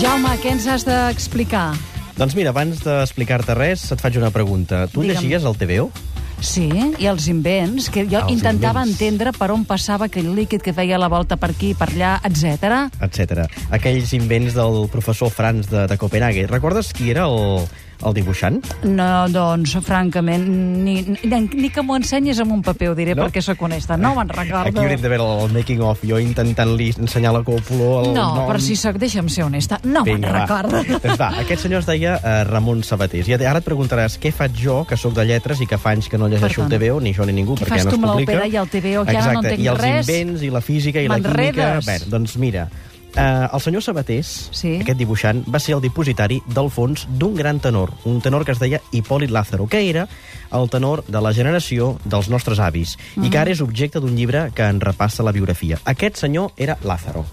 ens has d'explicar? Doncs mira, abans d'explicar-te res, et faig una pregunta. Tu Digue'm. llegies el TVO? Sí, i els invents, que jo Els intentava invents. entendre per on passava aquell líquid que feia la volta per aquí, per allà, etc. etc. Aquells invents del professor Franz de, de Copenhague. Recordes qui era el, el dibuixant? No, doncs, francament, ni, ni, ni que m'ho ensenyis amb un paper, ho diré, No? perquè sóc honesta. No me'n recordo. Aquí hauríem de veure el making of, jo intentant-li ensenyar la còpula... El No, nom. però si sóc, deixa'm ser honesta, no me'n recordo. Doncs va, aquest senyor es deia uh, Ramon Sabatés. I ara et preguntaràs què faig jo, que sóc de lletres i que fa anys que no llegeixo Perdona. el TVO, ni jo ni ningú, Què perquè fas ja no tu es amb publica. l'òpera i el TVO, que ara no Exacte, entenc i els res? invents, i la física, i la química... Bé, doncs mira, Uh, el senyor Sabatés, Sí. aquest dibuixant, va ser el dipositari del fons d'un gran tenor, un tenor que es deia Hipòlit Lázaro, que era el tenor de la generació dels nostres avis, i que ara és objecte d'un llibre que en repassa la biografia. Aquest senyor era Lázaro.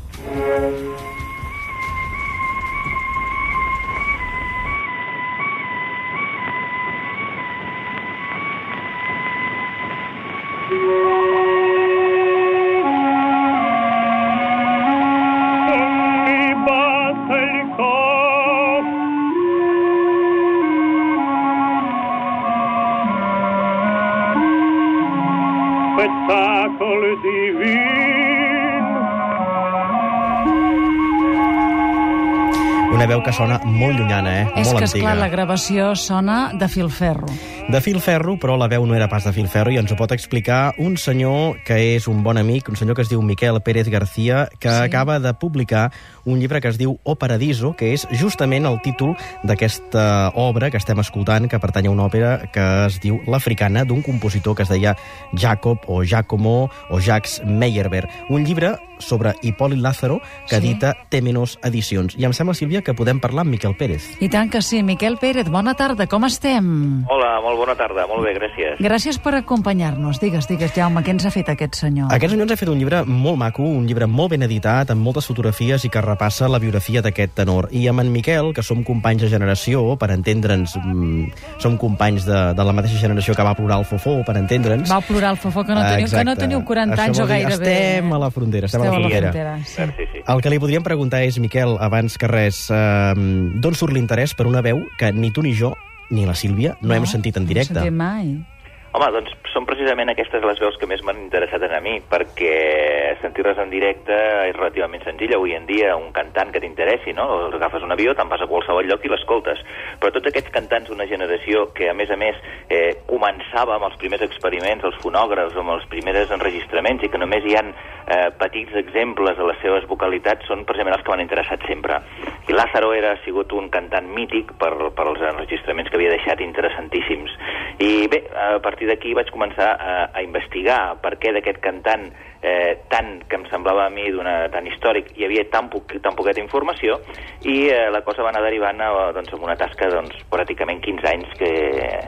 Spettacolo divino Una veu que sona molt llunyana, eh? És molt que, antiga. esclar, la gravació sona de filferro. De filferro, però la veu no era pas de filferro i ens ho pot explicar un senyor que és un bon amic, un senyor que es diu Miquel Pérez García, que Sí. sí. acaba de publicar un llibre que es diu O Paradiso, que és justament el títol d'aquesta obra que estem escoltant, que pertany a una òpera que es diu L'Africana, d'un compositor que es deia Jacob o Giacomo o Jacques Meyerbeer. Un llibre sobre Hipòlit Lázaro que Sí. edita Temenos Edicions. I em sembla, Sílvia, que podem parlar amb Miquel Pérez. I tant que sí. Miquel Pérez, bona tarda, com estem? Hola, molt bona tarda, molt bé, gràcies. Gràcies per acompanyar-nos. Digues, digues, Jaume, què ens ha fet aquest senyor? Aquest senyor ens ha fet un llibre molt maco, un llibre molt ben editat, amb moltes fotografies i que repassa la biografia d'aquest tenor. I amb en Miquel, que som companys de generació, per entendre'ns, mm, som companys de, de la mateixa generació que va plorar el Fofó, per entendre'ns... Vau plorar el fofó que no teniu, que no Exacte. teniu 40 Això anys o gairebé. Estem a la frontera, estem Esteu a la frontera. sí. Sí, sí. El que li podríem preguntar és, Miquel, abans que res, eh, d'on surt l'interès per una veu que ni tu ni jo, ni la Sílvia, no, hem sentit en directe? No hem sentit mai. Home, doncs són precisament aquestes les veus que més m'han interessat a mi, perquè sentir-les en directe és relativament senzill. Avui en dia, un cantant que t'interessi, no? Agafes un avió, te'n vas a qualsevol lloc i l'escoltes. Però tots aquests cantants d'una generació que, a més a més, eh, començava amb els primers experiments, els fonògrafs, amb els primers enregistraments, i que només hi han eh, petits exemples de les seves vocalitats, són precisament els que m'han interessat sempre. I Lázaro era ha sigut un cantant mític per, per als enregistraments que havia deixat interessantíssims. I bé, a partir d'aquí vaig començar a, a investigar per què d'aquest cantant eh, tan, que em semblava a mi tan històric, hi havia tan, poc, tan poqueta informació i eh, la cosa va anar derivant a, doncs, amb una tasca doncs, pràcticament 15 anys que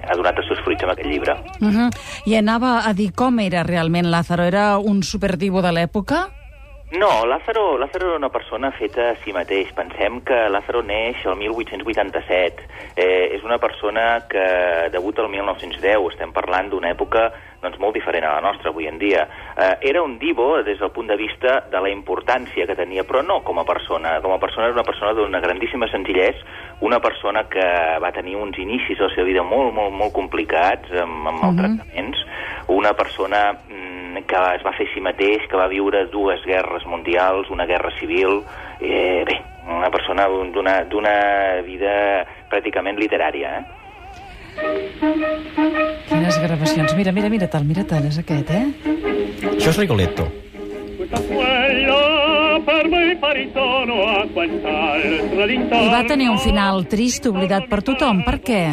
ha donat els seus fruits amb aquest llibre. Uh -huh. I anava a dir com era realment Lázaro. Era un superdivo de l'època? No, Lázaro, Lázaro era una persona feta a si mateix. Pensem que Lázaro neix el 1887. Eh, és una persona que debuta el 1910. Estem parlant d'una època doncs, molt diferent a la nostra avui en dia. Eh, era un divo des del punt de vista de la importància que tenia, però no com a persona. Com a persona era una persona d'una grandíssima senzillesa, una persona que va tenir uns inicis a la seva vida molt, molt, molt complicats, amb, amb maltractaments, una persona que es va fer a si mateix, que va viure dues guerres mundials, una guerra civil, eh, bé, una persona d'una d'una vida pràcticament literària, eh? Quines gravacions. Mira, mira, mira tal, mira tal, és aquest, eh? Això és Rigoletto. I va tenir un final trist, oblidat per tothom. Per què?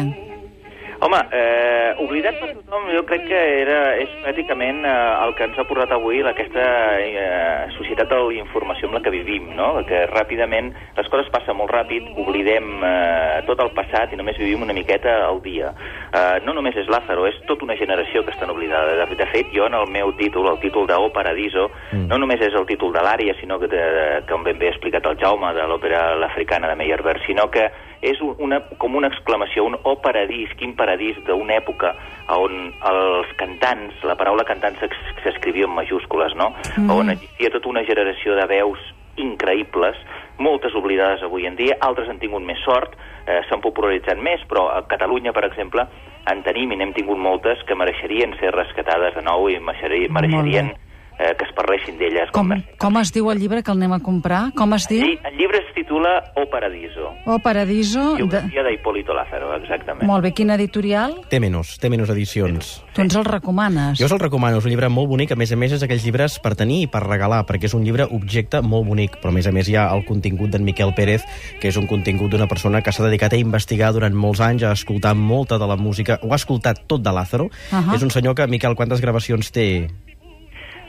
Home, eh, oblidat per tothom, jo crec que era, és pràcticament eh, el que ens ha portat avui aquesta eh, societat de la informació amb la que vivim, no? Que ràpidament les coses passen molt ràpid, oblidem eh, tot el passat i només vivim una miqueta al dia. Eh, no només és Lázaro, és tota una generació que estan oblidada. De, de fet, jo en el meu títol, el títol de O Paradiso, mm. no només és el títol de l'àrea, sinó que, de, com ben bé ha explicat el Jaume, de l'òpera l'africana de Meyerbeer, sinó que és una, com una exclamació, un oh paradís, quin paradís d'una època on els cantants, la paraula cantant s'escrivia en majúscules, no? Mm. On existia tota una generació de veus increïbles, moltes oblidades avui en dia, altres han tingut més sort, eh, s'han popularitzat més, però a Catalunya, per exemple, en tenim i n'hem tingut moltes que mereixerien ser rescatades de nou i mereixerien, mereixerien eh, que es parlessin d'elles. Com, com es diu el llibre que el anem a comprar? Com es diu? Sí, el llibre es titula O Paradiso, O Paradiso. De... biografia d'Hipólito Lázaro, exactament. Molt bé, quina editorial? Té menys, té menys edicions. Tu ens el recomanes. Jo us el recomano, és un llibre molt bonic, a més a més és aquells llibres per tenir i per regalar, perquè és un llibre objecte molt bonic, però a més a més hi ha el contingut d'en Miquel Pérez, que és un contingut d'una persona que s'ha dedicat a investigar durant molts anys, a escoltar molta de la música, ho ha escoltat tot de Lázaro. Ahà. És un senyor que, Miquel, quantes gravacions té?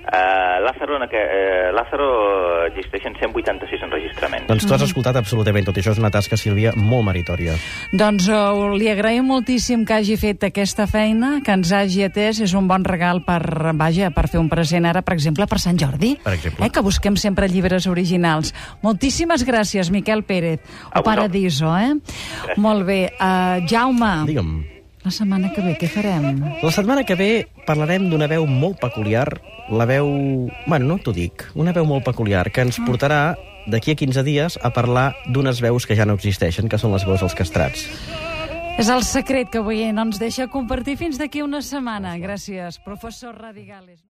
Uh, Lázaro, en aqu- eh, Lázaro existeixen 186 enregistraments. Doncs tu has escoltat absolutament tot, i això és una tasca, Sílvia, molt meritòria. Doncs uh, li agraïm moltíssim que hagi fet aquesta feina, que ens hagi atès. És un bon regal per, vaja, per fer un present ara, per exemple, per Sant Jordi. Per exemple. Eh, que busquem sempre llibres originals. Moltíssimes gràcies, Miquel Pérez. A O Paradiso, eh? Gràcies. Molt bé. Uh, Jaume, Digue'm. La setmana que ve què farem? La setmana que ve parlarem d'una veu molt peculiar, la veu... Bueno, no t'ho dic, una veu molt peculiar, que ens portarà d'aquí a 15 dies a parlar d'unes veus que ja no existeixen, que són les veus dels castrats. És el secret que avui no ens deixa compartir fins d'aquí una setmana. Gràcies, professor Radigales.